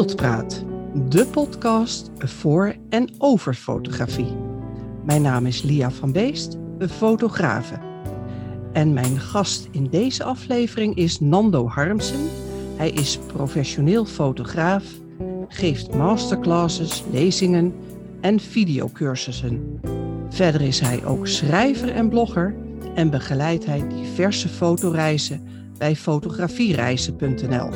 Beeldpraat, de podcast voor en over fotografie. Mijn naam is Lia van Beest, een fotografe. En mijn gast in deze aflevering is Nando Harmsen. Hij is professioneel fotograaf, geeft masterclasses, lezingen en videocursussen. Verder is hij ook schrijver en blogger en begeleidt hij diverse fotoreizen bij fotografiereizen.nl.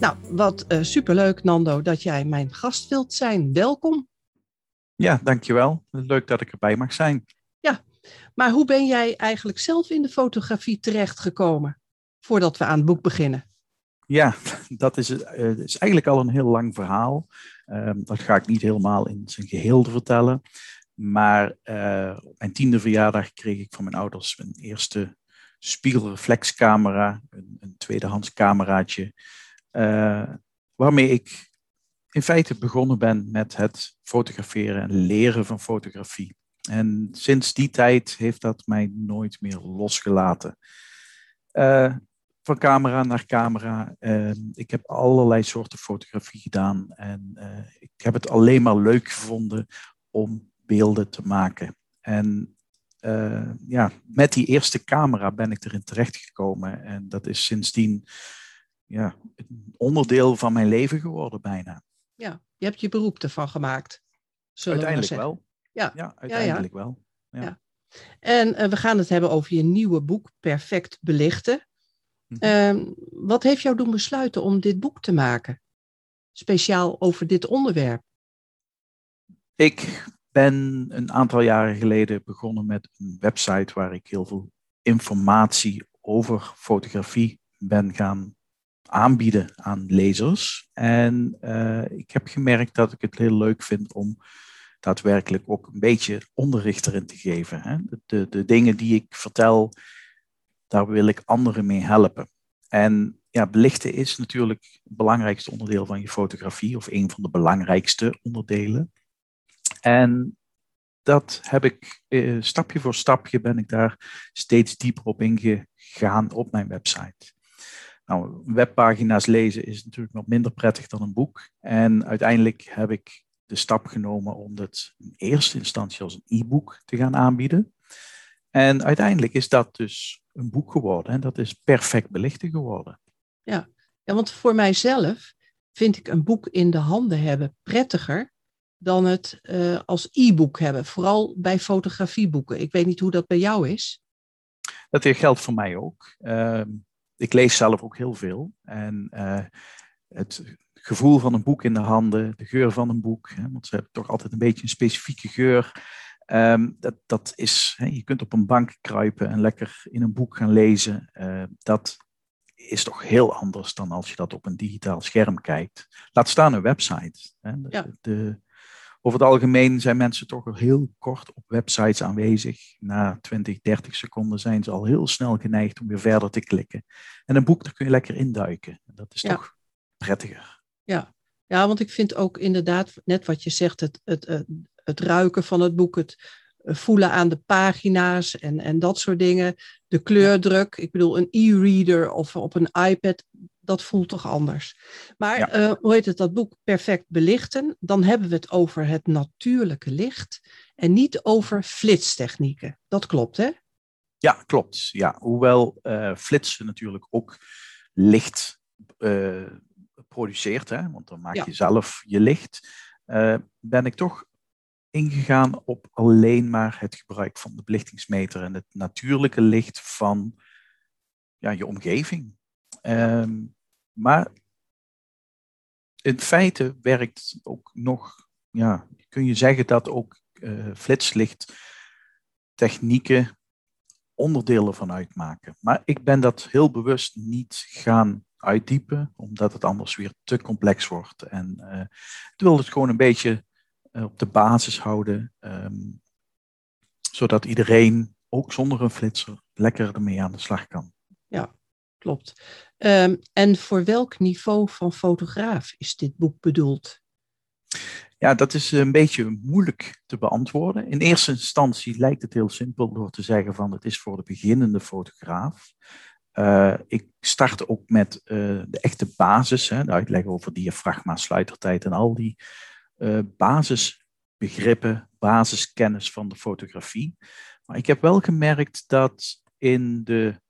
Nou, wat uh, superleuk Nando dat jij mijn gast wilt zijn. Welkom. Ja, dankjewel. Leuk dat ik erbij mag zijn. Ja, maar hoe ben jij eigenlijk zelf in de fotografie terechtgekomen voordat we aan het boek beginnen? Ja, dat is, uh, is eigenlijk al een heel lang verhaal. Uh, dat ga ik niet helemaal in zijn geheel vertellen. Maar uh, op mijn tiende verjaardag kreeg ik van mijn ouders mijn eerste spiegelreflexcamera, een, een tweedehands cameraatje, waarmee ik in feite begonnen ben met het fotograferen en leren van fotografie. En sinds die tijd heeft dat mij nooit meer losgelaten. Uh, van camera naar camera. Uh, ik heb allerlei soorten fotografie gedaan en ik heb het alleen maar leuk gevonden om beelden te maken. En ja, met die eerste camera ben ik erin terechtgekomen. En dat is sindsdien ja, een onderdeel van mijn leven geworden bijna. Ja, je hebt je beroep ervan gemaakt. Uiteindelijk we wel. Ja, ja uiteindelijk ja, wel. Ja. En uh, we gaan het hebben over je nieuwe boek, Perfect Belichten. Mhm. Uh, wat heeft jou doen besluiten om dit boek te maken? Speciaal over dit onderwerp. Ik ben een aantal jaren geleden begonnen met een website waar ik heel veel informatie over fotografie ben gaan aanbieden aan lezers. En uh, ik heb gemerkt dat ik het heel leuk vind om daadwerkelijk ook een beetje onderricht erin te geven. Hè? De, de, de dingen die ik vertel, daar wil ik anderen mee helpen. En ja, belichten is natuurlijk het belangrijkste onderdeel van je fotografie, of een van de belangrijkste onderdelen. En dat heb ik eh, stapje voor stapje ben ik daar steeds dieper op ingegaan op mijn website. Nou, webpagina's lezen is natuurlijk nog minder prettig dan een boek. En uiteindelijk heb ik de stap genomen om het in eerste instantie als een e-book te gaan aanbieden. En uiteindelijk is dat dus een boek geworden en dat is perfect belichten geworden. Ja, ja want voor mijzelf vind ik een boek in de handen hebben prettiger dan het uh, als e-book hebben. Vooral bij fotografieboeken. Ik weet niet hoe dat bij jou is. Dat geldt voor mij ook. Uh, ik lees zelf ook heel veel. En uh, het gevoel van een boek in de handen, de geur van een boek, hè, want ze hebben toch altijd een beetje een specifieke geur. Um, dat, dat is, hè, je kunt op een bank kruipen en lekker in een boek gaan lezen. dat is toch heel anders dan als je dat op een digitaal scherm kijkt. Laat staan een website. Hè. De, Ja. de, over het algemeen zijn mensen toch al heel kort op websites aanwezig. Na 20, 30 seconden zijn ze al heel snel geneigd om weer verder te klikken. En een boek, daar kun je lekker induiken. Dat is Ja. toch prettiger. Ja. ja, want ik vind ook inderdaad, net wat je zegt, het, het, het, het ruiken van het boek, het eh, voelen aan de pagina's en, en dat soort dingen. De kleurdruk, ik bedoel, een e-reader of op een iPad, dat voelt toch anders. Maar Ja. eh, hoe heet het, dat boek Perfect Belichten, dan hebben we het over het natuurlijke licht en niet over flitstechnieken. Dat klopt, hè? Ja, klopt. Ja, hoewel eh, flitsen natuurlijk ook licht eh, produceert, hè, want dan maak Ja. je zelf je licht, ben ik toch ingegaan op alleen maar het gebruik van de belichtingsmeter en het natuurlijke licht van ja, je omgeving. Ehm, maar in feite werkt ook nog, ja, kun je zeggen dat ook eh flitslicht technieken onderdelen van uitmaken. Maar ik ben dat heel bewust niet gaan uitdiepen, omdat het anders weer te complex wordt. En eh ik wil het gewoon een beetje eh, op de basis houden, ehm, zodat iedereen, ook zonder een flitser, lekker ermee aan de slag kan. Klopt. Ehm, en voor welk niveau van fotograaf is dit boek bedoeld? Ja, dat is een beetje moeilijk te beantwoorden. In eerste instantie lijkt het heel simpel door te zeggen van het is voor de beginnende fotograaf. Uh, ik start ook met uh, de echte basis, hè, de uitleg over diafragma, sluitertijd en al die uh, basisbegrippen, basiskennis van de fotografie. Maar ik heb wel gemerkt dat in de,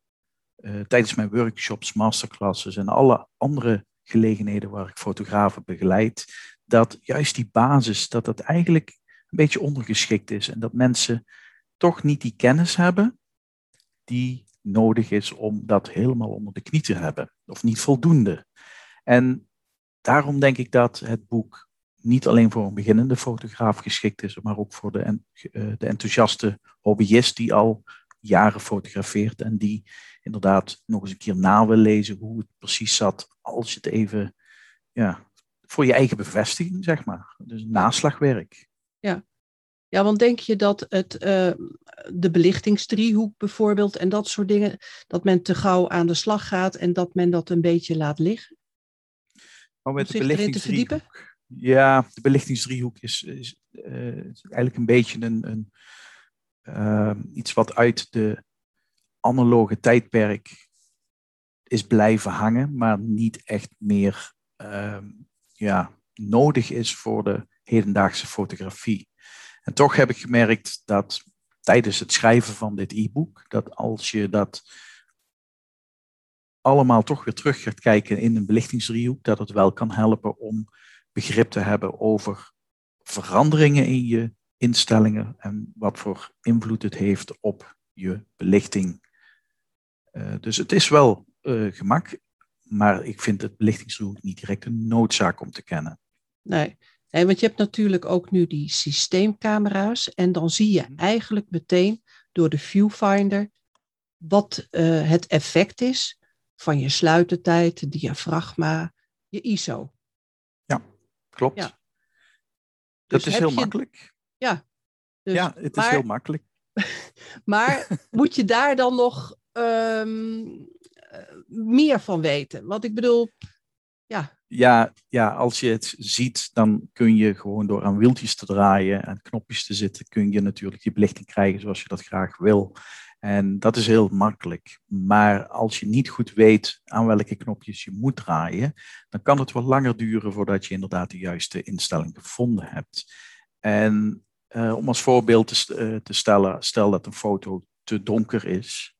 tijdens mijn workshops, masterclasses en alle andere gelegenheden waar ik fotografen begeleid, dat juist die basis, dat dat eigenlijk een beetje ondergeschikt is en dat mensen toch niet die kennis hebben die nodig is om dat helemaal onder de knie te hebben, of niet voldoende. En daarom denk ik dat het boek niet alleen voor een beginnende fotograaf geschikt is, maar ook voor de, eh, de enthousiaste hobbyist die al jaren fotografeert en die inderdaad nog eens een keer na wil lezen hoe het precies zat, als je het even, ja, voor je eigen bevestiging, zeg maar. Dus naslagwerk. Ja, ja, want denk je dat het, uh, de belichtingsdriehoek bijvoorbeeld en dat soort dingen, dat men te gauw aan de slag gaat en dat men dat een beetje laat liggen? Oh, met de belichtingsdriehoek. Ja, de belichtingsdriehoek is, is, uh, is eigenlijk een beetje een, een uh, iets wat uit de analoge tijdperk is blijven hangen, maar niet echt meer ehm, ja, nodig is voor de hedendaagse fotografie. En toch heb ik gemerkt dat tijdens het schrijven van dit e-book, dat als je dat allemaal toch weer terug gaat kijken in een belichtingsdriehoek, dat het wel kan helpen om begrip te hebben over veranderingen in je instellingen en wat voor invloed het heeft op je belichting. Uh, dus het is wel uh, gemak, maar ik vind het belichtingsdriehoek niet direct een noodzaak om te kennen. Nee, Nee, want je hebt natuurlijk ook nu die systeemcamera's en dan zie je mhm. eigenlijk meteen door de viewfinder wat uh, het effect is van je sluitertijd, diafragma, je ISO. Ja, klopt. Ja. Dat dus is heel makkelijk. Ja. Dus, ja, het is heel makkelijk. maar moet je daar dan nog um, meer van weten? Want ik bedoel, ja. Ja, ja, als je het ziet, dan kun je gewoon door aan wieltjes te draaien en knopjes te zitten, kun je natuurlijk die belichting krijgen zoals je dat graag wil. En dat is heel makkelijk. Maar als je niet goed weet aan welke knopjes je moet draaien, dan kan het wat langer duren voordat je inderdaad de juiste instelling gevonden hebt. En uh, om als voorbeeld te, uh, te stellen, stel dat een foto te donker is,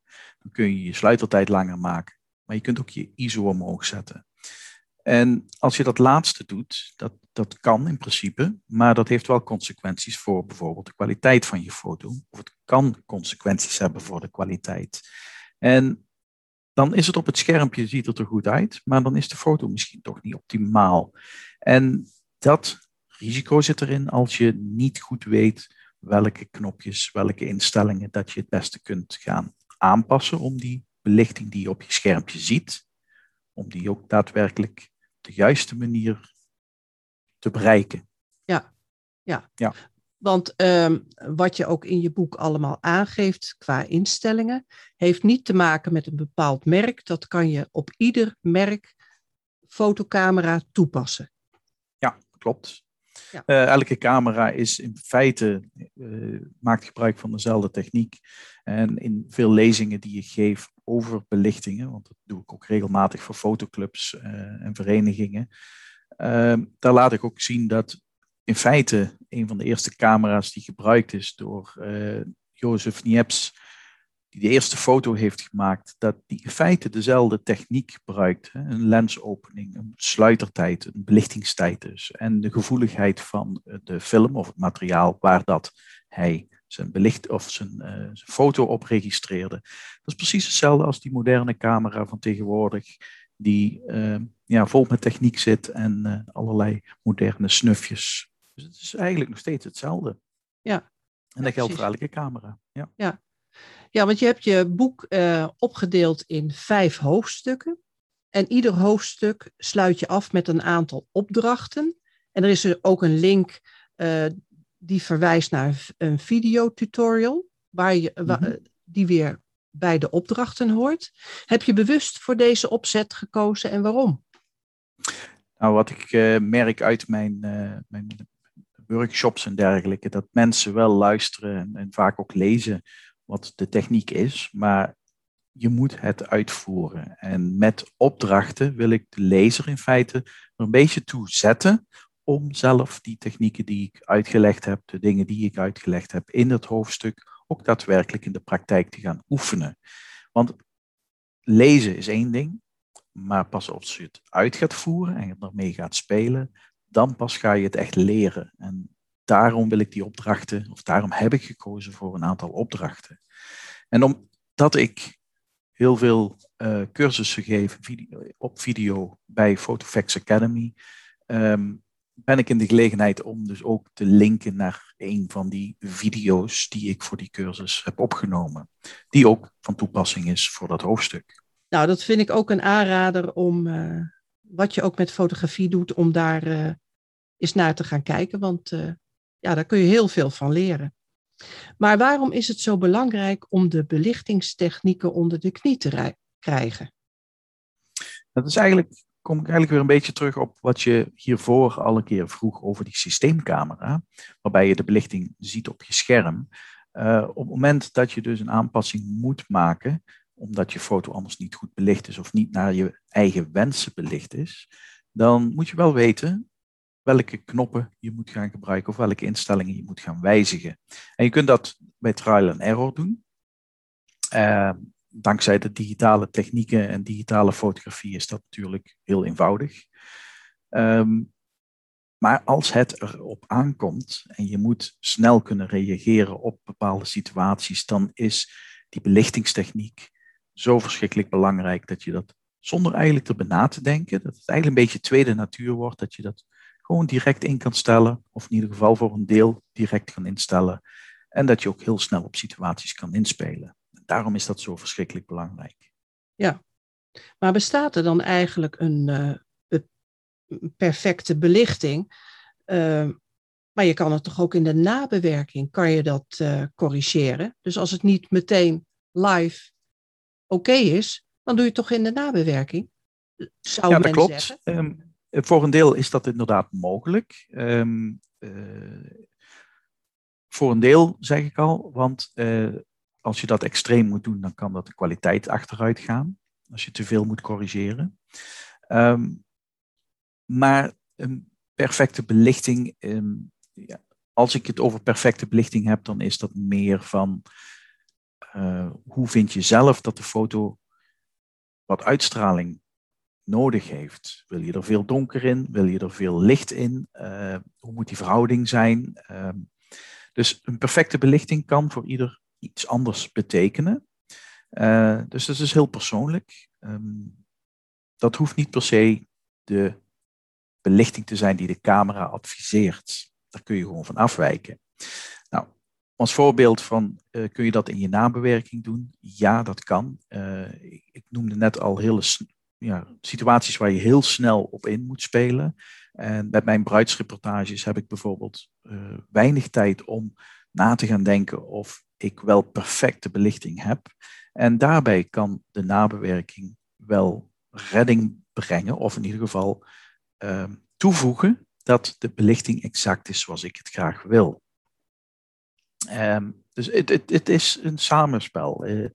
dan kun je je sluitertijd langer maken. Maar je kunt ook je ISO omhoog zetten. En als je dat laatste doet, dat, dat kan in principe, maar dat heeft wel consequenties voor bijvoorbeeld de kwaliteit van je foto. Of het kan consequenties hebben voor de kwaliteit. En dan is het op het schermpje, ziet het er goed uit, maar dan is de foto misschien toch niet optimaal. En dat risico zit erin als je niet goed weet welke knopjes, welke instellingen dat je het beste kunt gaan aanpassen om die belichting die je op je schermpje ziet, om die ook daadwerkelijk de juiste manier te bereiken. Ja, ja. ja. Want um, wat je ook in je boek allemaal aangeeft qua instellingen, heeft niet te maken met een bepaald merk. Dat kan je op ieder merk fotocamera toepassen. Ja, klopt. Uh, elke camera is in feite, uh, maakt gebruik van dezelfde techniek. En in veel lezingen die je geeft over belichtingen, want dat doe ik ook regelmatig voor fotoclubs uh, en verenigingen, ehm, daar laat ik ook zien dat in feite een van de eerste camera's die gebruikt is door Jozef Niepce die de eerste foto heeft gemaakt, dat die in feite dezelfde techniek gebruikt. Hè? Een lensopening, een sluitertijd, een belichtingstijd dus. En de gevoeligheid van de film of het materiaal waar dat hij zijn, belicht, of zijn, uh, zijn foto op registreerde. Dat is precies hetzelfde als die moderne camera van tegenwoordig, die uh, ja, vol met techniek zit en uh, allerlei moderne snufjes. Dus het is eigenlijk nog steeds hetzelfde. Ja. En dat geldt voor elke camera. Ja. ja. Ja, want je hebt je boek uh, opgedeeld in vijf hoofdstukken. En ieder hoofdstuk sluit je af met een aantal opdrachten. En er is er ook een link uh, die verwijst naar een videotutorial, waar je, mm -hmm. die weer bij de opdrachten hoort. Heb je bewust voor deze opzet gekozen en waarom? Nou, wat ik uh, merk uit mijn, mijn workshops en dergelijke, dat mensen wel luisteren en, en vaak ook lezen wat de techniek is. Maar je moet het uitvoeren. En met opdrachten wil ik de lezer in feite er een beetje toe zetten om zelf die technieken die ik uitgelegd heb, de dingen die ik uitgelegd heb in het hoofdstuk, ook daadwerkelijk in de praktijk te gaan oefenen. Want lezen is één ding, maar pas als je het uit gaat voeren en ermee gaat spelen, dan pas ga je het echt leren. En daarom wil ik die opdrachten, of daarom heb ik gekozen voor een aantal opdrachten. En omdat ik heel veel uh, cursussen geef video, op video bij PhotoFacts Academy, um, ben ik in de gelegenheid om dus ook te linken naar een van die video's die ik voor die cursus heb opgenomen, die ook van toepassing is voor dat hoofdstuk. Nou, dat vind ik ook een aanrader om uh, wat je ook met fotografie doet, om daar uh, eens naar te gaan kijken, want ja, daar kun je heel veel van leren. Maar waarom is het zo belangrijk om de belichtingstechnieken onder de knie te krijgen? Dat is eigenlijk kom ik eigenlijk weer een beetje terug op wat je hiervoor al een keer vroeg over die systeemcamera, waarbij je de belichting ziet op je scherm. Uh, op het moment dat je dus een aanpassing moet maken, omdat je foto anders niet goed belicht is of niet naar je eigen wensen belicht is, dan moet je wel weten welke knoppen je moet gaan gebruiken of welke instellingen je moet gaan wijzigen. En je kunt dat bij trial and error doen. Uh, dankzij de digitale technieken en digitale fotografie is dat natuurlijk heel eenvoudig. Ehm, maar als het erop aankomt en je moet snel kunnen reageren op bepaalde situaties, dan is die belichtingstechniek zo verschrikkelijk belangrijk dat je dat zonder eigenlijk erbij na te denken, dat het eigenlijk een beetje tweede natuur wordt, dat je dat gewoon direct in kan stellen, of in ieder geval voor een deel direct kan instellen, en dat je ook heel snel op situaties kan inspelen daarom is dat zo verschrikkelijk belangrijk. Ja, maar bestaat er dan eigenlijk een, uh, perfecte belichting? Uh, maar je kan het toch ook in de nabewerking, kan je dat uh, corrigeren? Dus als het niet meteen live oké is, dan doe je het toch in de nabewerking? Zou ja, dat klopt. Um, voor een deel is dat inderdaad mogelijk. Um, voor een deel zeg ik al, want als je dat extreem moet doen, dan kan dat de kwaliteit achteruit gaan. Als je te veel moet corrigeren. Um, maar een perfecte belichting, um, ja, als ik het over perfecte belichting heb, dan is dat meer van uh, hoe vind je zelf dat de foto wat uitstraling nodig heeft. Wil je er veel donker in? Wil je er veel licht in? Uh, hoe moet die verhouding zijn? Uh, dus een perfecte belichting kan voor ieder iets anders betekenen. Uh, dus dat is heel persoonlijk. Um, dat hoeft niet per se de belichting te zijn die de camera adviseert. Daar kun je gewoon van afwijken. Nou, als voorbeeld van, uh, kun je dat in je nabewerking doen? Ja, dat kan. Ik noemde net al hele ja, situaties waar je heel snel op in moet spelen. En met mijn bruidsreportages heb ik bijvoorbeeld weinig tijd om na te gaan denken of ik wel perfecte belichting heb. En daarbij kan de nabewerking wel redding brengen, of in ieder geval uh, toevoegen dat de belichting exact is zoals ik het graag wil. Um, dus het, is een samenspel. Uh,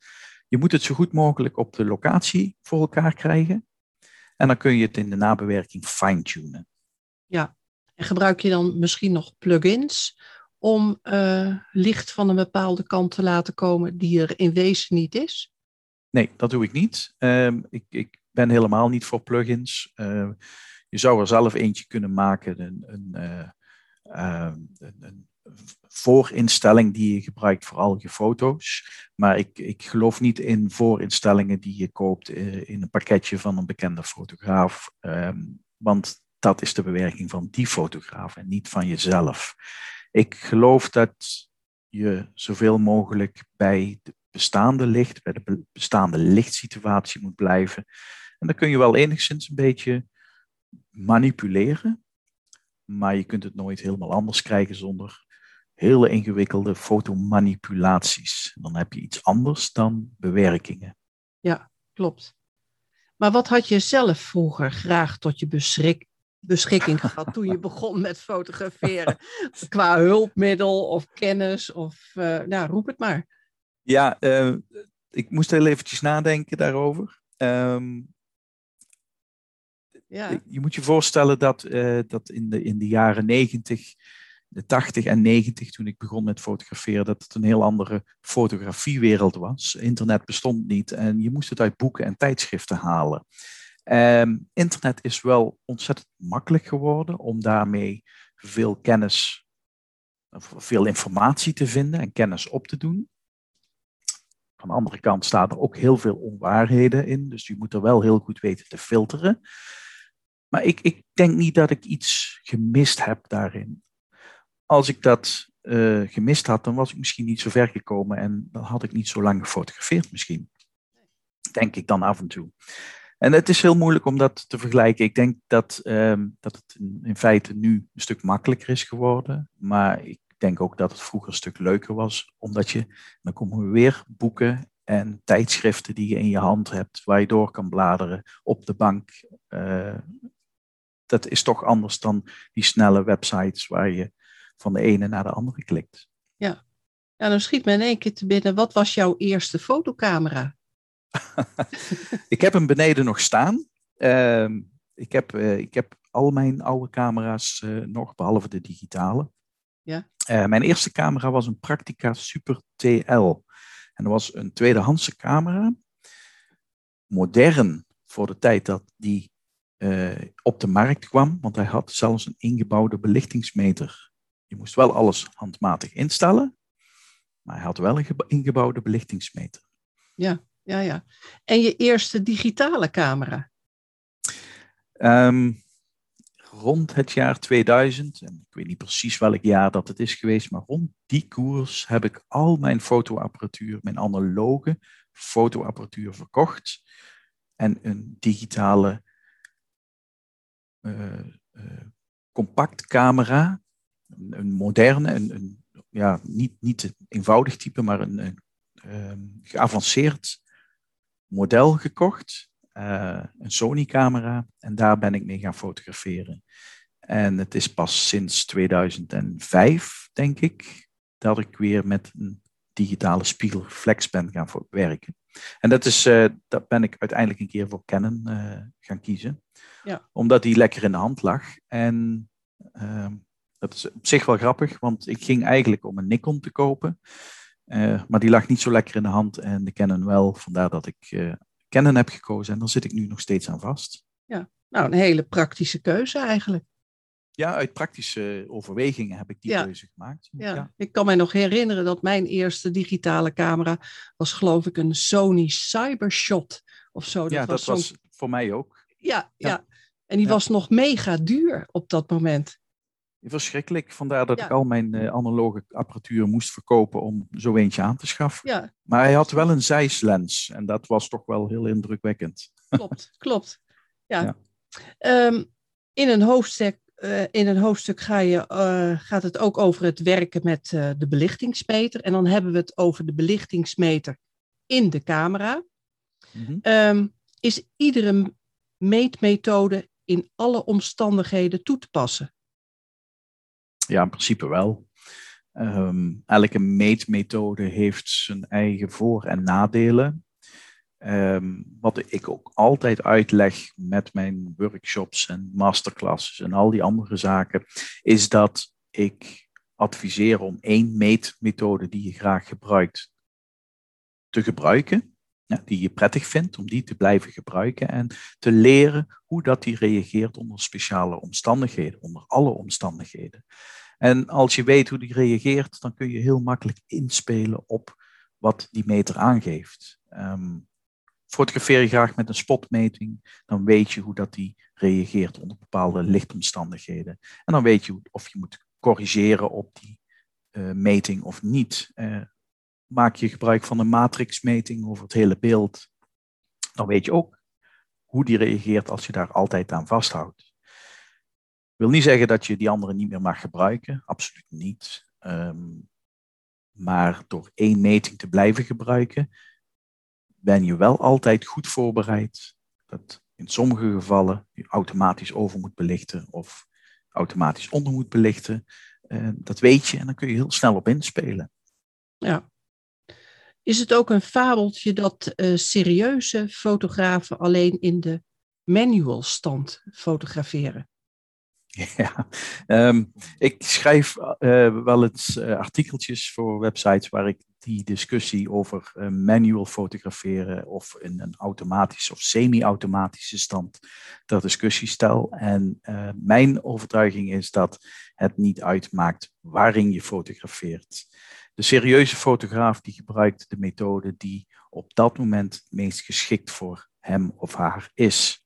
je moet het zo goed mogelijk op de locatie voor elkaar krijgen. En dan kun je het in de nabewerking fine-tunen. Ja, en gebruik je dan misschien nog plugins om uh, licht van een bepaalde kant te laten komen die er in wezen niet is? Nee, dat doe ik niet. Uh, ik, ik, ben helemaal niet voor plugins. Uh, je zou er zelf eentje kunnen maken, een, een, een, een, voorinstelling die je gebruikt voor al je foto's. Maar ik, ik geloof niet in voorinstellingen die je koopt in een pakketje van een bekende fotograaf. Ehm, want dat is de bewerking van die fotograaf en niet van jezelf. Ik geloof dat je zoveel mogelijk bij de bestaande licht, bij de bestaande lichtsituatie moet blijven. En dan kun je wel enigszins een beetje manipuleren, maar je kunt het nooit helemaal anders krijgen zonder hele ingewikkelde fotomanipulaties. Dan heb je iets anders dan bewerkingen. Ja, klopt. Maar wat had je zelf vroeger graag tot je beschik beschikking gehad toen je begon met fotograferen? Qua hulpmiddel of kennis of, uh, nou, roep het maar. Ja, uh, ik moest heel eventjes nadenken daarover. Ehm, ja. Je moet je voorstellen dat, uh, dat in, de, in de jaren 90, de 80 en 90, toen ik begon met fotograferen, dat het een heel andere fotografiewereld was. Internet bestond niet en je moest het uit boeken en tijdschriften halen. Um, internet is wel ontzettend makkelijk geworden om daarmee veel kennis, veel informatie te vinden en kennis op te doen. Van de andere kant staat er ook heel veel onwaarheden in, dus je moet er wel heel goed weten te filteren. Maar ik, ik denk niet dat ik iets gemist heb daarin. Als ik dat uh, gemist had, dan was ik misschien niet zo ver gekomen en dan had ik niet zo lang gefotografeerd misschien. Denk ik dan af en toe. En het is heel moeilijk om dat te vergelijken. Ik denk dat, um, dat het in feite nu een stuk makkelijker is geworden. Maar ik denk ook dat het vroeger een stuk leuker was. Omdat je, dan komen we weer boeken en tijdschriften die je in je hand hebt, waar je door kan bladeren op de bank. Uh, dat is toch anders dan die snelle websites waar je van de ene naar de andere klikt. Ja, ja dan schiet me in één keer te binnen. Wat was jouw eerste fotocamera? ik heb hem beneden nog staan. Uh, ik, heb, uh, ik heb al mijn oude camera's uh, nog, behalve de digitale. Ja. Uh, mijn eerste camera was een Praktica Super TL. En dat was een tweedehandse camera. Modern voor de tijd dat die op de markt kwam, want hij had zelfs een ingebouwde belichtingsmeter. Je moest wel alles handmatig instellen, maar hij had wel een ingebouwde belichtingsmeter. Ja ja, ja. En je eerste digitale camera? Um, rond het jaar 2000, en ik weet niet precies welk jaar dat het is geweest, maar rond die koers heb ik al mijn fotoapparatuur, mijn analoge fotoapparatuur verkocht en een digitale uh, uh, compact camera, een, moderne, een, een, ja, niet, niet een eenvoudig type, maar een, een um, geavanceerd model gekocht, uh, een Sony-camera, en daar ben ik mee gaan fotograferen. En het is pas sinds 2005, denk ik, dat ik weer met een digitale spiegelreflex ben gaan werken. En dat, is, uh, dat ben ik uiteindelijk een keer voor Canon uh, gaan kiezen. Ja. Omdat die lekker in de hand lag. En ehm, dat is op zich wel grappig, want ik ging eigenlijk om een Nikon te kopen. Uh, maar die lag niet zo lekker in de hand en de Canon wel. Vandaar dat ik uh, Canon heb gekozen en daar zit ik nu nog steeds aan vast. Ja, nou een hele praktische keuze eigenlijk. Ja, uit praktische overwegingen heb ik die keuze gemaakt. Ja. ja. ik kan mij nog herinneren dat mijn eerste digitale camera was geloof ik een Sony Cybershot of zo. Dat ja, was dat was voor mij ook. Ja, ja. en die was nog mega duur op dat moment. Verschrikkelijk. Vandaar dat ik al mijn uh, analoge apparatuur moest verkopen om zo eentje aan te schaffen. Ja. Maar hij had wel een zijslens en dat was toch wel heel indrukwekkend. Klopt, klopt. Ja. ja. Um, in, een hoofdstuk, uh, in een hoofdstuk ga je, uh, gaat het ook over het werken met de belichtingsmeter. En dan hebben we het over de belichtingsmeter in de camera. Mm -hmm. um, is iedere meetmethode in alle omstandigheden toe te passen? Ja, in principe wel. Um, elke meetmethode heeft zijn eigen voor- en nadelen. Um, wat ik ook altijd uitleg met mijn workshops en masterclasses en al die andere zaken, is dat ik adviseer om één meetmethode die je graag gebruikt te gebruiken, die je prettig vindt, om die te blijven gebruiken en te leren hoe dat die reageert onder speciale omstandigheden, onder alle omstandigheden. En als je weet hoe die reageert, dan kun je heel makkelijk inspelen op wat die meter aangeeft. Um, fotografeer je graag met een spotmeting, dan weet je hoe dat die reageert onder bepaalde lichtomstandigheden. En dan weet je of je moet corrigeren op die uh, meting of niet. Uh, maak je gebruik van een matrixmeting over het hele beeld, dan weet je ook hoe die reageert als je daar altijd aan vasthoudt wil niet zeggen dat je die andere niet meer mag gebruiken, absoluut niet. Um, maar door één meting te blijven gebruiken, ben je wel altijd goed voorbereid dat in sommige gevallen je automatisch over moet belichten of automatisch onder moet belichten. Uh, dat weet je en dan kun je heel snel op inspelen. Ja. Is het ook een fabeltje dat uh, serieuze fotografen alleen in de manual stand fotograferen? Ja, um, ik schrijf uh, wel eens uh, artikeltjes voor websites waar ik die discussie over manual fotograferen of in een automatische of semi-automatische stand ter discussie stel. En mijn overtuiging is dat het niet uitmaakt waarin je fotografeert. De serieuze fotograaf die gebruikt de methode die op dat moment het meest geschikt voor hem of haar is.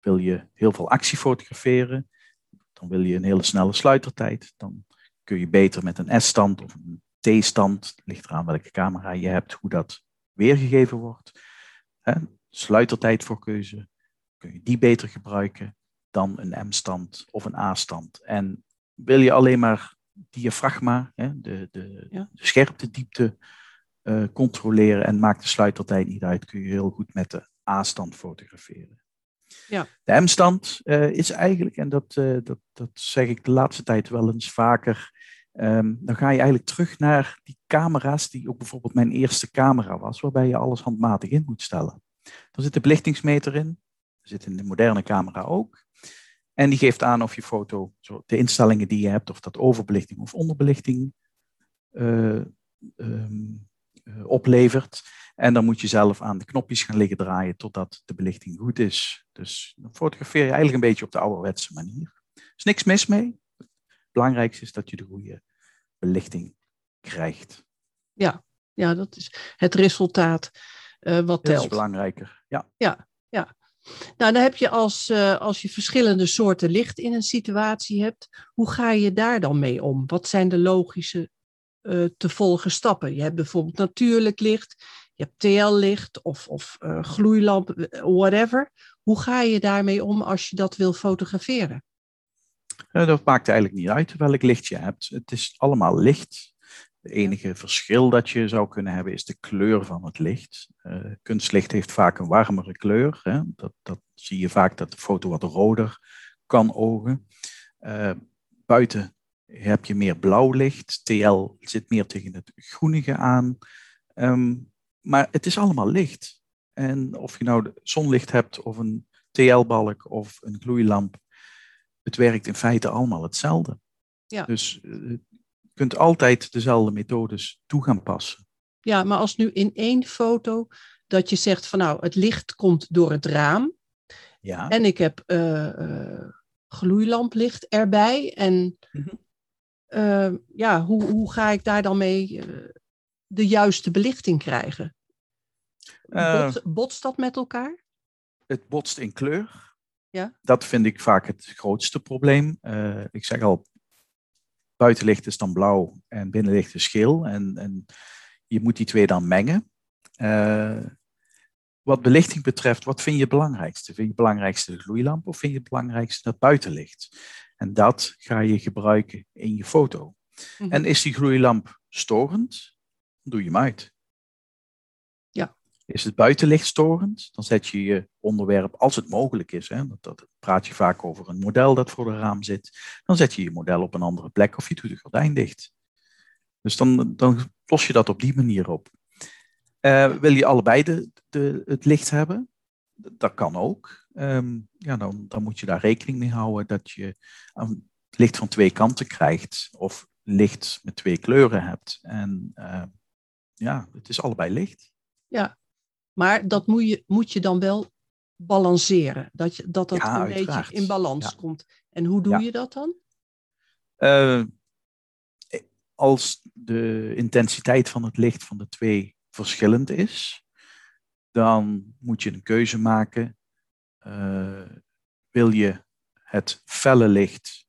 Wil je heel veel actie fotograferen, dan wil je een hele snelle sluitertijd. Dan kun je beter met een S-stand of een T-stand, ligt eraan welke camera je hebt, hoe dat weergegeven wordt. Sluitertijd voor keuze, kun je die beter gebruiken dan een M-stand of een A-stand. En wil je alleen maar diafragma, hè, de, de, ja. de scherpte, diepte uh, controleren en maakt de sluitertijd niet uit, kun je heel goed met de A-stand fotograferen. Ja. De M-stand uh, is eigenlijk, en dat, uh, dat, dat zeg ik de laatste tijd wel eens vaker, um, dan ga je eigenlijk terug naar die camera's die ook bijvoorbeeld mijn eerste camera was, waarbij je alles handmatig in moet stellen. Er zit de belichtingsmeter in, er zit in de moderne camera ook. En die geeft aan of je foto, zo, de instellingen die je hebt, of dat overbelichting of onderbelichting uh, um, uh, oplevert. En dan moet je zelf aan de knopjes gaan liggen draaien totdat de belichting goed is. Dus dan fotografeer je eigenlijk een beetje op de ouderwetse manier. Er is niks mis mee. Het belangrijkste is dat je de goede belichting krijgt. Ja, ja dat is het resultaat uh, wat telt. Dat is belangrijker, ja. Ja, ja. Nou, dan heb je als, uh, als je verschillende soorten licht in een situatie hebt, hoe ga je daar dan mee om? Wat zijn de logische uh, te volgen stappen? Je hebt bijvoorbeeld natuurlijk licht, je hebt TL-licht of, of uh, gloeilamp, whatever. Hoe ga je daarmee om als je dat wil fotograferen? dat maakt eigenlijk niet uit welk licht je hebt. Het is allemaal licht. Het enige verschil dat je zou kunnen hebben is de kleur van het licht. Uh, kunstlicht heeft vaak een warmere kleur. Hè? Dat, dat zie je vaak dat de foto wat roder kan ogen. Uh, buiten heb je meer blauw licht. TL zit meer tegen het groenige aan. Um, maar het is allemaal licht. En of je nou zonlicht hebt of een TL-balk of een gloeilamp, het werkt in feite allemaal hetzelfde. Ja. Dus uh, kunt altijd dezelfde methodes toe gaan passen. Ja, maar als nu in één foto dat je zegt van nou, het licht komt door het raam. Ja. En ik heb uh, uh, gloeilamplicht erbij. En mm -hmm. ja, hoe, hoe ga ik daar dan mee de juiste belichting krijgen? Bot, botst dat met elkaar? Het botst in kleur. Ja. Dat vind ik vaak het grootste probleem. ik zeg al, buitenlicht is dan blauw en binnenlicht is geel. En, en je moet die twee dan mengen. Uh, wat belichting betreft, wat vind je het belangrijkste? Vind je het belangrijkste de gloeilamp of vind je het belangrijkste het buitenlicht? En dat ga je gebruiken in je foto. Mm -hmm. En is die gloeilamp storend, doe je hem uit. Is het buitenlicht storend, dan zet je je onderwerp, als het mogelijk is, hè, dat, dat praat je vaak over een model dat voor de raam zit, dan zet je je model op een andere plek of je doet de gordijn dicht. Dus dan, dan los je dat op die manier op. Uh, wil je allebei de, het licht hebben? Dat kan ook. Um, ja, dan, dan moet je daar rekening mee houden dat je um, licht van twee kanten krijgt of licht met twee kleuren hebt. En uh, ja, het is allebei licht. Ja, maar dat moet je, moet je dan wel balanceren. Dat je, dat, dat een beetje in balans komt. En hoe doe je dat dan? Uh, als de intensiteit van het licht van de twee verschillend is, dan moet je een keuze maken. Uh, wil je het felle licht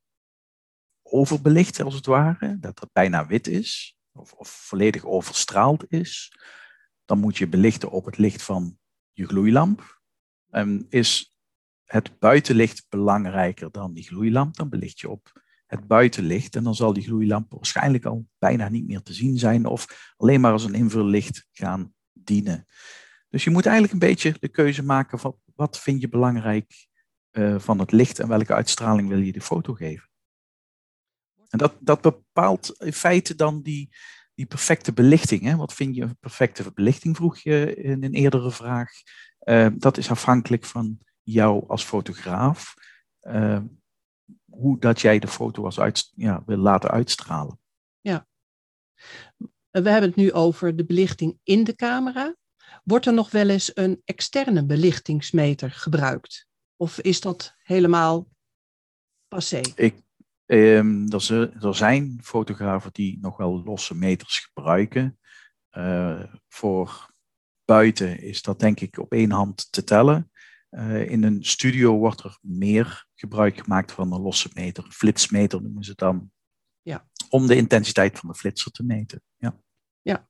overbelichten, als het ware, dat het bijna wit is, of, of volledig overstraald is, dan moet je belichten op het licht van je gloeilamp. En is het buitenlicht belangrijker dan die gloeilamp, dan belicht je op het buitenlicht en dan zal die gloeilamp waarschijnlijk al bijna niet meer te zien zijn of alleen maar als een invullicht gaan dienen. Dus je moet eigenlijk een beetje de keuze maken van wat vind je belangrijk uh, van het licht en welke uitstraling wil je de foto geven. En dat, dat bepaalt in feite dan die, die perfecte belichting. Hè? Wat vind je een perfecte belichting, vroeg je in een eerdere vraag. Uh, dat is afhankelijk van jou als fotograaf. Uh, hoe dat jij de foto als uit, ja, wil laten uitstralen. Ja. We hebben het nu over de belichting in de camera. Wordt er nog wel eens een externe belichtingsmeter gebruikt? Of is dat helemaal passé? Ik, um, er, er, zijn fotografen die nog wel losse meters gebruiken. Uh, voor buiten is dat denk ik op één hand te tellen. Uh, in een studio wordt er meer gebruik gemaakt van een losse meter, flitsmeter noemen ze het dan. Ja. Om de intensiteit van de flitser te meten. Ja. ja.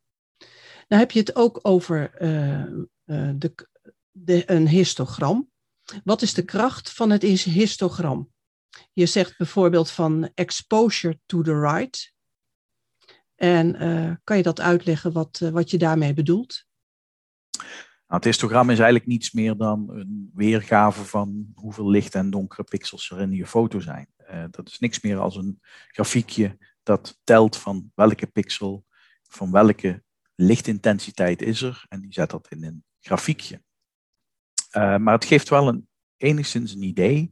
Nou heb je het ook over uh, de, de, een histogram. Wat is de kracht van het histogram? Je zegt bijvoorbeeld van exposure to the right. En uh, kan je dat uitleggen wat, wat je daarmee bedoelt? Nou, het histogram is eigenlijk niets meer dan een weergave van hoeveel licht en donkere pixels er in je foto zijn. Uh, dat is niks meer als een grafiekje dat telt van welke pixel, van welke lichtintensiteit is er. En die zet dat in een grafiekje. Maar het geeft wel een, enigszins een idee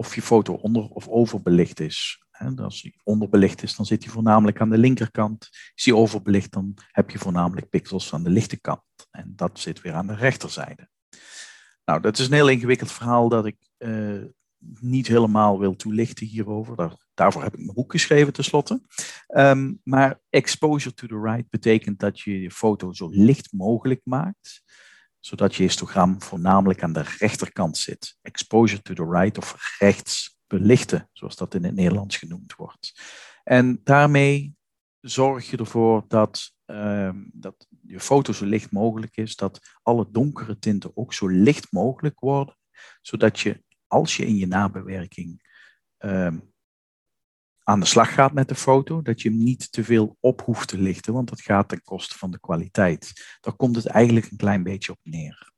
of je foto onder of overbelicht is. En als hij onderbelicht is, dan zit hij voornamelijk aan de linkerkant. Is hij overbelicht, dan heb je voornamelijk pixels aan de lichte kant. En dat zit weer aan de rechterzijde. Nou, dat is een heel ingewikkeld verhaal dat ik uh, niet helemaal wil toelichten hierover. Daar, daarvoor heb ik mijn boek geschreven tenslotte. Um, maar exposure to the right betekent dat je je foto zo licht mogelijk maakt zodat je histogram voornamelijk aan de rechterkant zit. Exposure to the right of rechts belichten, zoals dat in het Nederlands genoemd wordt. En daarmee zorg je ervoor dat, uh, dat je foto zo licht mogelijk is, dat alle donkere tinten ook zo licht mogelijk worden, zodat je als je in je nabewerking uh, aan de slag gaat met de foto, dat je hem niet te veel op hoeft te lichten, want dat gaat ten koste van de kwaliteit. Daar komt het eigenlijk een klein beetje op neer.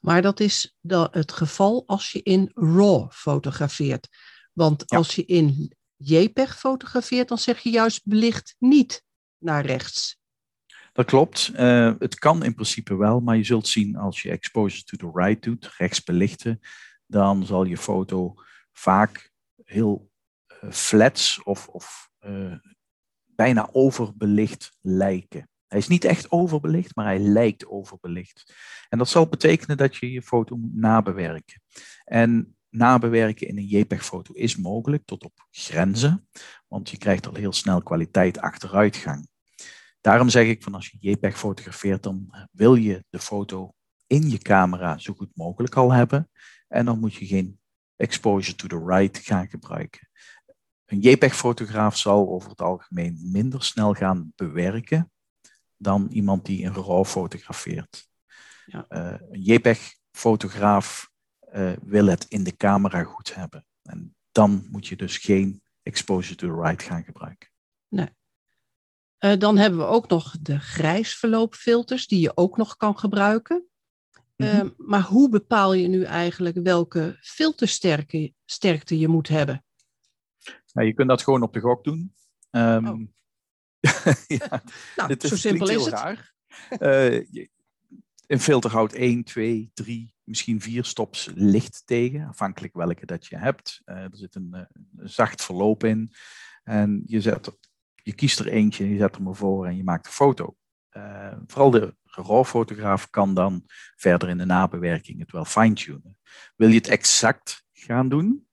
Maar dat is het geval als je in RAW fotografeert. Want als je in JPEG fotografeert, dan zeg je juist belicht niet naar rechts. Dat klopt. Uh, het kan in principe wel, maar je zult zien als je exposure to the right doet, rechts belichten, dan zal je foto vaak heel flats of, of uh, bijna overbelicht lijken. Hij is niet echt overbelicht, maar hij lijkt overbelicht. En dat zal betekenen dat je je foto moet nabewerken. En nabewerken in een JPEG-foto is mogelijk tot op grenzen, want je krijgt al heel snel kwaliteit achteruitgang. Daarom zeg ik van als je JPEG fotografeert, dan wil je de foto in je camera zo goed mogelijk al hebben. En dan moet je geen exposure to the right gaan gebruiken. Een JPEG-fotograaf zal over het algemeen minder snel gaan bewerken dan iemand die een RAW fotografeert. Ja. Uh, een JPEG-fotograaf uh, wil het in de camera goed hebben. En dan moet je dus geen exposure to the right gaan gebruiken. Nee. Uh, dan hebben we ook nog de grijsverloopfilters die je ook nog kan gebruiken. Mm -hmm. maar hoe bepaal je nu eigenlijk welke filtersterkte sterkte je moet hebben? Nou, je kunt dat gewoon op de gok doen. Um, oh. ja, nou, zo simpel is het. Raar. Uh, een filter houdt 1, 2, 3, misschien 4 stops licht tegen, afhankelijk welke dat je hebt. Uh, er zit een, uh, een, zacht verloop in. En je, zet, je kiest er eentje, je zet hem ervoor en je maakt een foto. Uh, vooral de RAW-fotograaf kan dan verder in de nabewerking het wel fine-tunen. Wil je het exact gaan doen,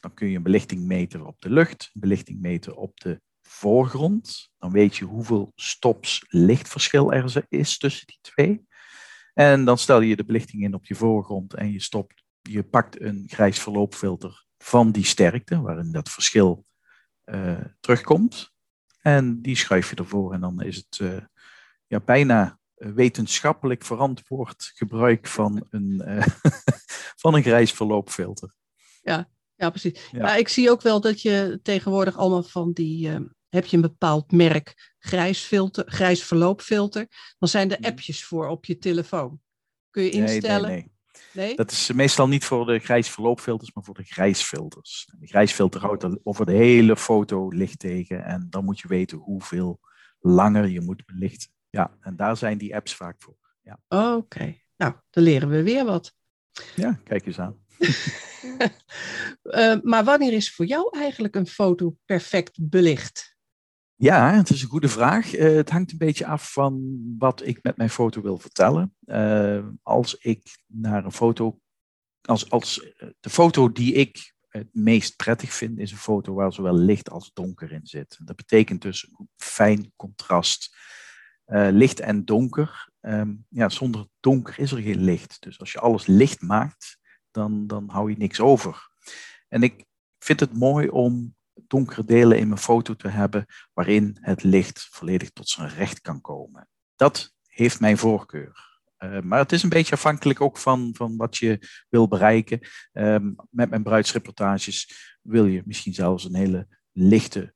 dan kun je een belichting meten op de lucht, een belichting meten op de voorgrond. Dan weet je hoeveel stops lichtverschil er is tussen die twee. En dan stel je de belichting in op je voorgrond en je, stopt, je pakt een grijs verloopfilter van die sterkte, waarin dat verschil uh, terugkomt. En die schuif je ervoor en dan is het uh, ja, bijna wetenschappelijk verantwoord gebruik van een, van een grijs verloopfilter. Ja, ja precies. Ja. Maar ik zie ook wel dat je tegenwoordig allemaal van die heb je een bepaald merk grijs, filter, grijs verloopfilter, dan zijn er mhm. appjes voor op je telefoon. Kun je instellen. Nee, nee, nee. nee? Dat is meestal niet voor de grijs verloopfilters, maar voor de grijsfilters. De grijsfilter houdt over de hele foto licht tegen en dan moet je weten hoeveel langer je moet belichten. Ja, en daar zijn die apps vaak voor. Ja. Oké, nou, dan leren we weer wat. Ja, kijk eens aan. Uh, maar wanneer is voor jou eigenlijk een foto perfect belicht? Ja, het is een goede vraag. Uh, het hangt een beetje af van wat ik met mijn foto wil vertellen. Uh, als ik naar een foto, als, als de foto die ik het meest prettig vind, is een foto waar zowel licht als donker in zit. Dat betekent dus een fijn contrast. Licht en donker. Um, ja, zonder donker is er geen licht. Dus als je alles licht maakt, dan, dan hou je niks over. En ik vind het mooi om donkere delen in mijn foto te hebben waarin het licht volledig tot zijn recht kan komen. Dat heeft mijn voorkeur. Uh, maar het is een beetje afhankelijk ook van, van wat je wil bereiken. Um, met mijn bruidsreportages wil je misschien zelfs een hele lichte,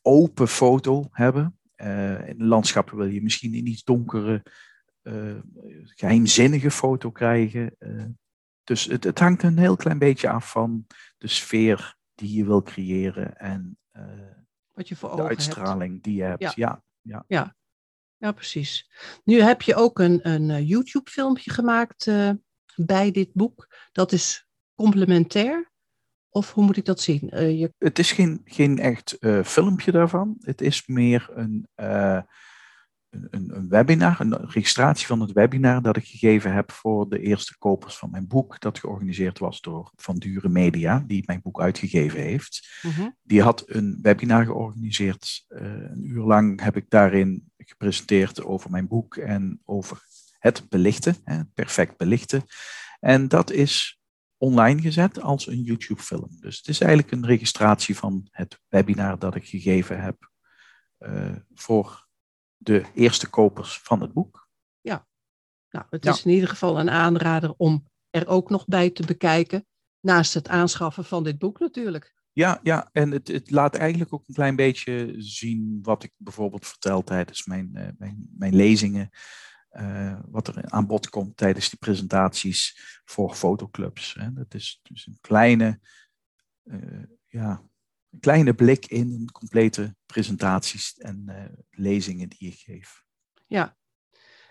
open foto hebben. Uh, in landschappen wil je misschien een iets donkere, uh, geheimzinnige foto krijgen. Dus het, het, hangt een heel klein beetje af van de sfeer die je wil creëren en wat je voor de uitstraling hebt. die je hebt. Ja. Ja, ja. ja. ja precies. Nu heb je ook een, een YouTube-filmpje gemaakt uh, bij dit boek. Dat is complementair. Of hoe moet ik dat zien? Uh, je... Het is geen, geen echt filmpje daarvan. Het is meer een, een, een, webinar, een registratie van het webinar dat ik gegeven heb voor de eerste kopers van mijn boek, dat georganiseerd was door Van Dure Media, die mijn boek uitgegeven heeft. Uh-huh. Die had een webinar georganiseerd. Uh, een uur lang heb ik daarin gepresenteerd over mijn boek en over het belichten, hè, perfect belichten. En dat is online gezet als een YouTube-film. Dus het is eigenlijk een registratie van het webinar dat ik gegeven heb uh, voor de eerste kopers van het boek. Ja, nou, het is in ieder geval een aanrader om er ook nog bij te bekijken, naast het aanschaffen van dit boek natuurlijk. Ja, ja en het, het laat eigenlijk ook een klein beetje zien wat ik bijvoorbeeld vertel tijdens mijn, uh, mijn, mijn lezingen. Uh, wat er aan bod komt tijdens die presentaties voor fotoclubs. Hè. Dat is dus een kleine, uh, ja, een kleine blik in complete presentaties en uh, lezingen die ik geef. Ja,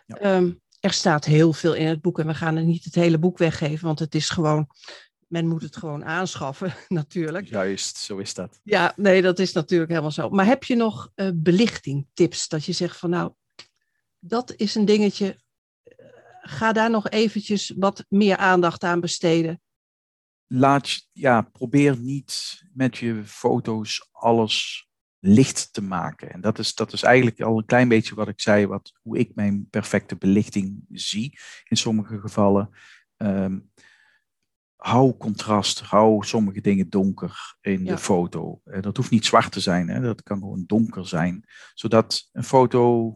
ja. Um, er staat heel veel in het boek en we gaan er niet het hele boek weggeven, want het is gewoon, men moet het gewoon aanschaffen natuurlijk. Juist, zo is dat. Ja, nee, dat is natuurlijk helemaal zo. Maar heb je nog uh, belichting, tips, dat je zegt van nou, dat is een dingetje, ga daar nog eventjes wat meer aandacht aan besteden laat, ja, probeer niet met je foto's alles licht te maken. En dat is, dat is eigenlijk al een klein beetje wat ik zei, wat, hoe ik mijn perfecte belichting zie in sommige gevallen. Um, hou contrast, hou sommige dingen donker in ja. de foto. Dat hoeft niet zwart te zijn, hè? dat kan gewoon donker zijn, zodat een foto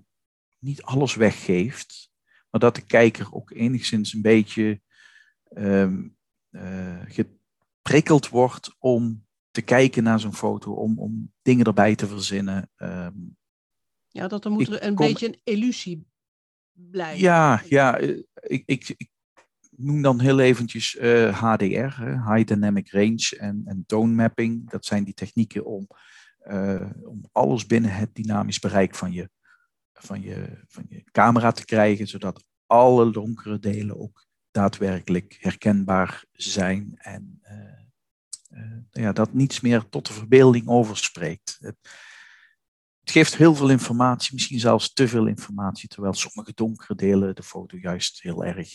niet alles weggeeft, maar dat de kijker ook enigszins een beetje um, uh, geprikkeld wordt om te kijken naar zo'n foto, om, om dingen erbij te verzinnen. Um, ja, dat er moet er een kom, beetje een illusie blijven. Ja, ja ik, ik, ik noem dan heel eventjes uh, HDR, High Dynamic Range en, en Tone Mapping. Dat zijn die technieken om, uh, om alles binnen het dynamisch bereik van je, van, je, van je camera te krijgen, zodat alle donkere delen ook daadwerkelijk herkenbaar zijn en uh, uh, ja, dat niets meer tot de verbeelding overspreekt. Het, het, geeft heel veel informatie, misschien zelfs te veel informatie, terwijl sommige donkere delen de foto juist heel erg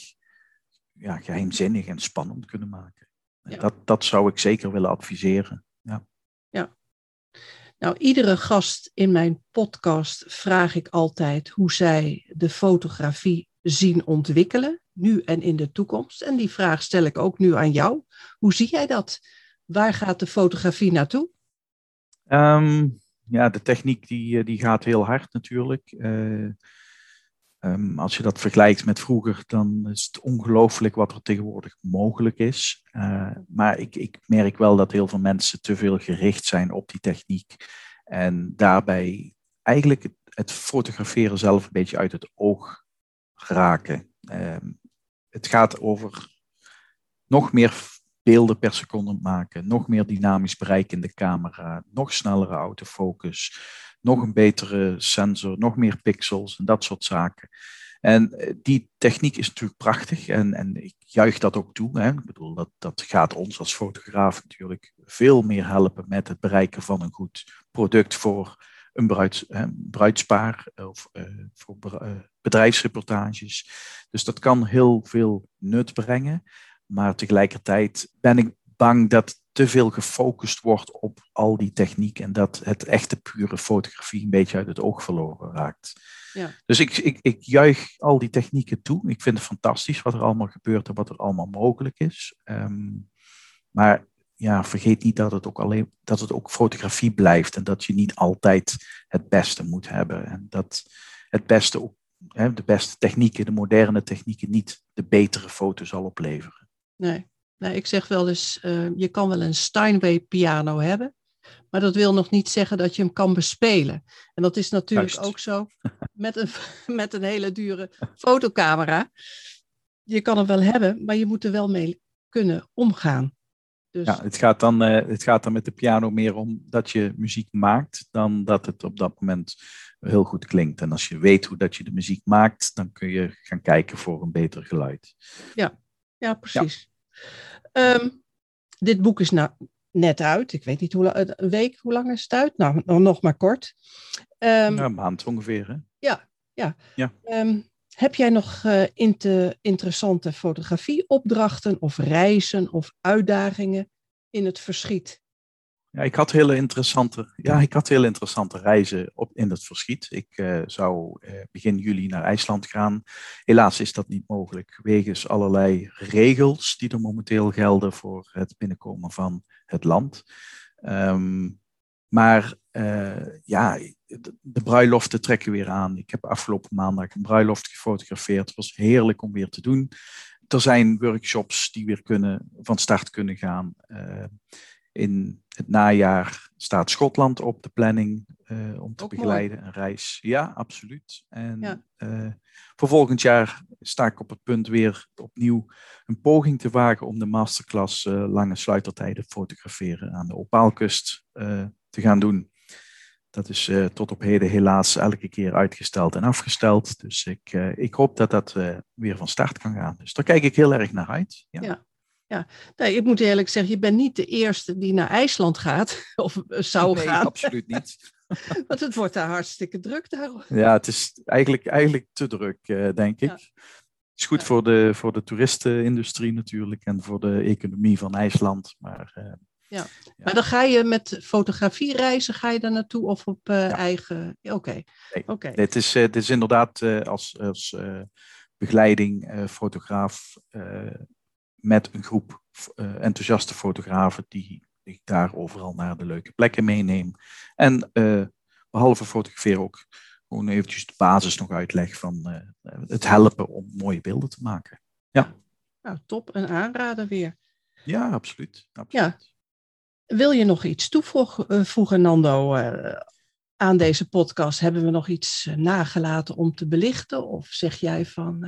ja, geheimzinnig en spannend kunnen maken. Ja. Dat, dat zou ik zeker willen adviseren. Ja. ja. Nou, iedere gast in mijn podcast vraag ik altijd hoe zij de fotografie zien ontwikkelen nu en in de toekomst? En die vraag stel ik ook nu aan jou. Hoe zie jij dat? Waar gaat de fotografie naartoe? Um, ja, de techniek die, eh, die gaat heel hard natuurlijk. Uh, um, als je dat vergelijkt met vroeger, dan is het ongelooflijk wat er tegenwoordig mogelijk is. Uh, maar ik, ik merk wel dat heel veel mensen te veel gericht zijn op die techniek. En daarbij eigenlijk het, fotograferen zelf een beetje uit het oog raken. Um, het gaat over nog meer beelden per seconde maken, nog meer dynamisch bereik in de camera, nog snellere autofocus, nog een betere sensor, nog meer pixels en dat soort zaken. En eh, die techniek is natuurlijk prachtig en, en ik juich dat ook toe. Hè. Ik bedoel, dat, dat gaat ons als fotograaf natuurlijk veel meer helpen met het bereiken van een goed product voor een bruids, hè, bruidspaar of uh, voor bedrijfsreportages. Dus dat kan heel veel nut brengen. Maar tegelijkertijd ben ik bang dat te veel gefocust wordt op al die techniek en dat het echte pure fotografie een beetje uit het oog verloren raakt. Ja. Dus ik, ik, ik juich al die technieken toe. Ik vind het fantastisch wat er allemaal gebeurt en wat er allemaal mogelijk is. Ehm, maar ja, vergeet niet dat het ook alleen dat het ook fotografie blijft en dat je niet altijd het beste moet hebben. En dat het beste ook, hè, de beste technieken, de moderne technieken, niet de betere foto zal opleveren. Nee, nee ik zeg wel eens, uh, je kan wel een Steinway piano hebben, maar dat wil nog niet zeggen dat je hem kan bespelen. En dat is natuurlijk ook zo met een, met een hele dure fotocamera. Je kan hem wel hebben, maar je moet er wel mee kunnen omgaan. Dus... Ja, het gaat, dan, uh, het gaat dan met de piano meer om dat je muziek maakt, dan dat het op dat moment heel goed klinkt. En als je weet hoe dat je de muziek maakt, dan kun je gaan kijken voor een beter geluid. Ja, ja precies. Ehm, dit boek is nou net uit. Ik weet niet hoe lang, een week, hoe lang is het uit? Nou, nog maar kort. Um, een maand ongeveer, hè? Ja, ja. ja. Um, heb jij nog uh, interessante fotografieopdrachten of reizen of uitdagingen in het verschiet? Ja, ik had hele interessante, ja, ik had hele interessante reizen op, in het verschiet. Ik uh, zou uh, begin juli naar IJsland gaan. Helaas is dat niet mogelijk, wegens allerlei regels die er momenteel gelden voor het binnenkomen van het land. Um, maar uh, ja, de, de, bruiloften trekken weer aan. Ik heb afgelopen maandag een bruiloft gefotografeerd. Het was heerlijk om weer te doen. Er zijn workshops die weer kunnen, van start kunnen gaan. Uh, in het najaar staat Schotland op de planning uh, om te Ook begeleiden, mooi. een reis. Ja, absoluut. En ja. Uh, voor volgend jaar sta ik op het punt weer opnieuw een poging te wagen om de masterclass uh, lange sluitertijden fotograferen aan de Opaalkust te gaan doen. Dat is uh, tot op heden helaas elke keer uitgesteld en afgesteld. Dus ik, uh, ik hoop dat dat uh, weer van start kan gaan. Dus daar kijk ik heel erg naar uit. Ja. ja. ja. Nee, ik moet eerlijk zeggen, je bent niet de eerste die naar IJsland gaat. Of zou nee, gaan. absoluut niet. Want het wordt daar hartstikke druk. Daar. Ja, het is eigenlijk, eigenlijk te druk, denk ik. Ja. Het is goed ja. voor, de, voor de toeristenindustrie natuurlijk en voor de economie van IJsland. Maar ja. Maar dan ga je met fotografie reizen, ga je daar naartoe of op uh, ja. eigen... Oké. Okay. Nee. Okay. dit, is, uh, dit is inderdaad uh, als, als begeleiding fotograaf met een groep enthousiaste fotografen die ik daar overal naar de leuke plekken meeneem. En behalve fotograferen ook gewoon eventjes de basis nog uitleg van het helpen om mooie beelden te maken. Ja. Nou, top. Een aanrader weer. Ja, absoluut. absoluut. Ja. Wil je nog iets toevoegen, eh, Nando, uh, aan deze podcast? Hebben we nog iets uh, nagelaten om te belichten? Of zeg jij van,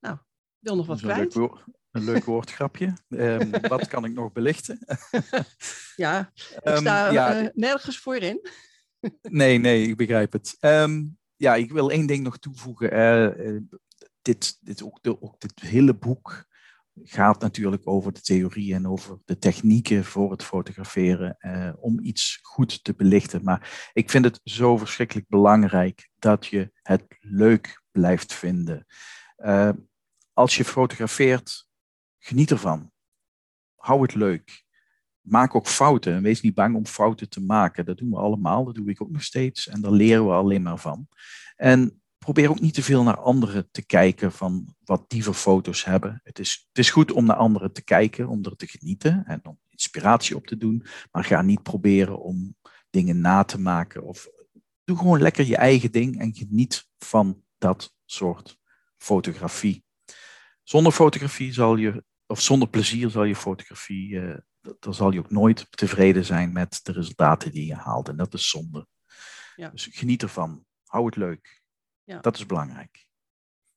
nou, wil nog wat kwijt? Een leuk, woordgrapje. um, wat kan ik nog belichten? ja, ik ehm, sta um, ja, nergens voor in. nee, nee, ik begrijp het. Um, ja, ik wil één ding nog toevoegen. dit, dit, ook, de, ook dit hele boek gaat natuurlijk over de theorie en over de technieken voor het fotograferen eh, om iets goed te belichten. Maar ik vind het zo verschrikkelijk belangrijk dat je het leuk blijft vinden. Uh, als je fotografeert, geniet ervan. Hou het leuk. Maak ook fouten en wees niet bang om fouten te maken. Dat doen we allemaal, dat doe ik ook nog steeds en daar leren we alleen maar van. En probeer ook niet te veel naar anderen te kijken van wat die voor foto's hebben. Het is, het is goed om naar anderen te kijken, om er te genieten en om inspiratie op te doen. Maar ga niet proberen om dingen na te maken. Of doe gewoon lekker je eigen ding en geniet van dat soort fotografie. Zonder fotografie zal je, of zonder plezier zal je fotografie, uh, dan zal je ook nooit tevreden zijn met de resultaten die je haalt. En dat is zonde. Ja. Dus geniet ervan. Hou het leuk. Ja. Dat is belangrijk.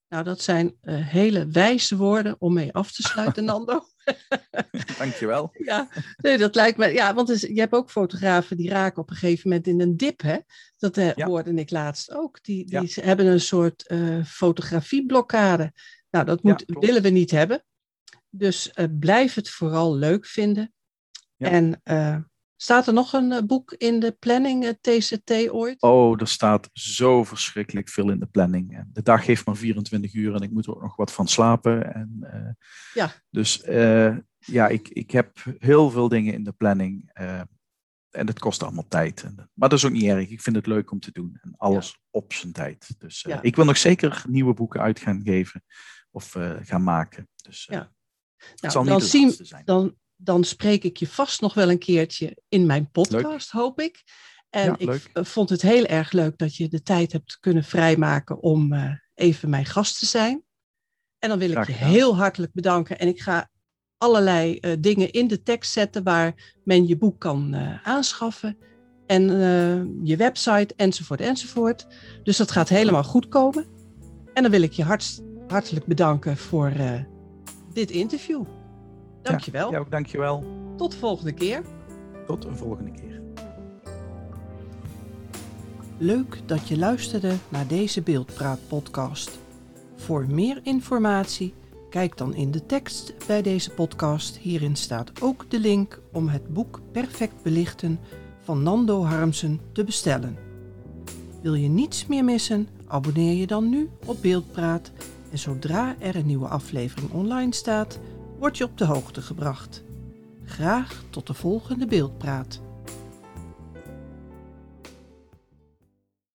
Nou, dat zijn uh, hele wijze woorden om mee af te sluiten, Nando. Dankjewel. Ja, nee, dat lijkt me. Ja, want je hebt ook fotografen die raken op een gegeven moment in een dip, hè? Dat uh, hoorde ik laatst ook. Die, die hebben een soort uh, fotografieblokkade. Nou, dat moet, willen we niet hebben. Dus blijf het vooral leuk vinden. En Staat er nog een eh, boek in de planning, TCT eh, ooit? Oh, er staat zo verschrikkelijk veel in de planning. De dag heeft maar 24 uur en ik moet er ook nog wat van slapen. En, uh, ja. Dus uh, ja, ik, ik heb heel veel dingen in de planning. Uh, en het kost allemaal tijd. En, maar dat is ook niet erg. Ik vind het leuk om te doen. En alles ja. op zijn tijd. Dus ja. ik wil nog zeker nieuwe boeken uit gaan geven. Of gaan maken. Dus ja. Nou, zal dan, zien, dan dan spreek ik je vast nog wel een keertje in mijn podcast, hoop ik. En ik vond het heel erg leuk dat je de tijd hebt kunnen vrijmaken om uh, even mijn gast te zijn. En dan wil ik je heel hartelijk bedanken. En ik ga allerlei uh, dingen in de tekst zetten waar men je boek kan uh, aanschaffen. En je website enzovoort enzovoort. Dus dat gaat helemaal goed komen. En dan wil ik je hart, hartelijk bedanken voor dit interview. Dankjewel. Ja, ook dankjewel. Tot de volgende keer. Tot een volgende keer. Leuk dat je luisterde naar deze Beeldpraat podcast. Voor meer informatie kijk dan in de tekst bij deze podcast. Hierin staat ook de link om het boek Perfect Belichten van Nando Harmsen te bestellen. Wil je niets meer missen? Abonneer je dan nu op Beeldpraat en zodra er een nieuwe aflevering online staat, word je op de hoogte gebracht. Graag tot de volgende beeldpraat.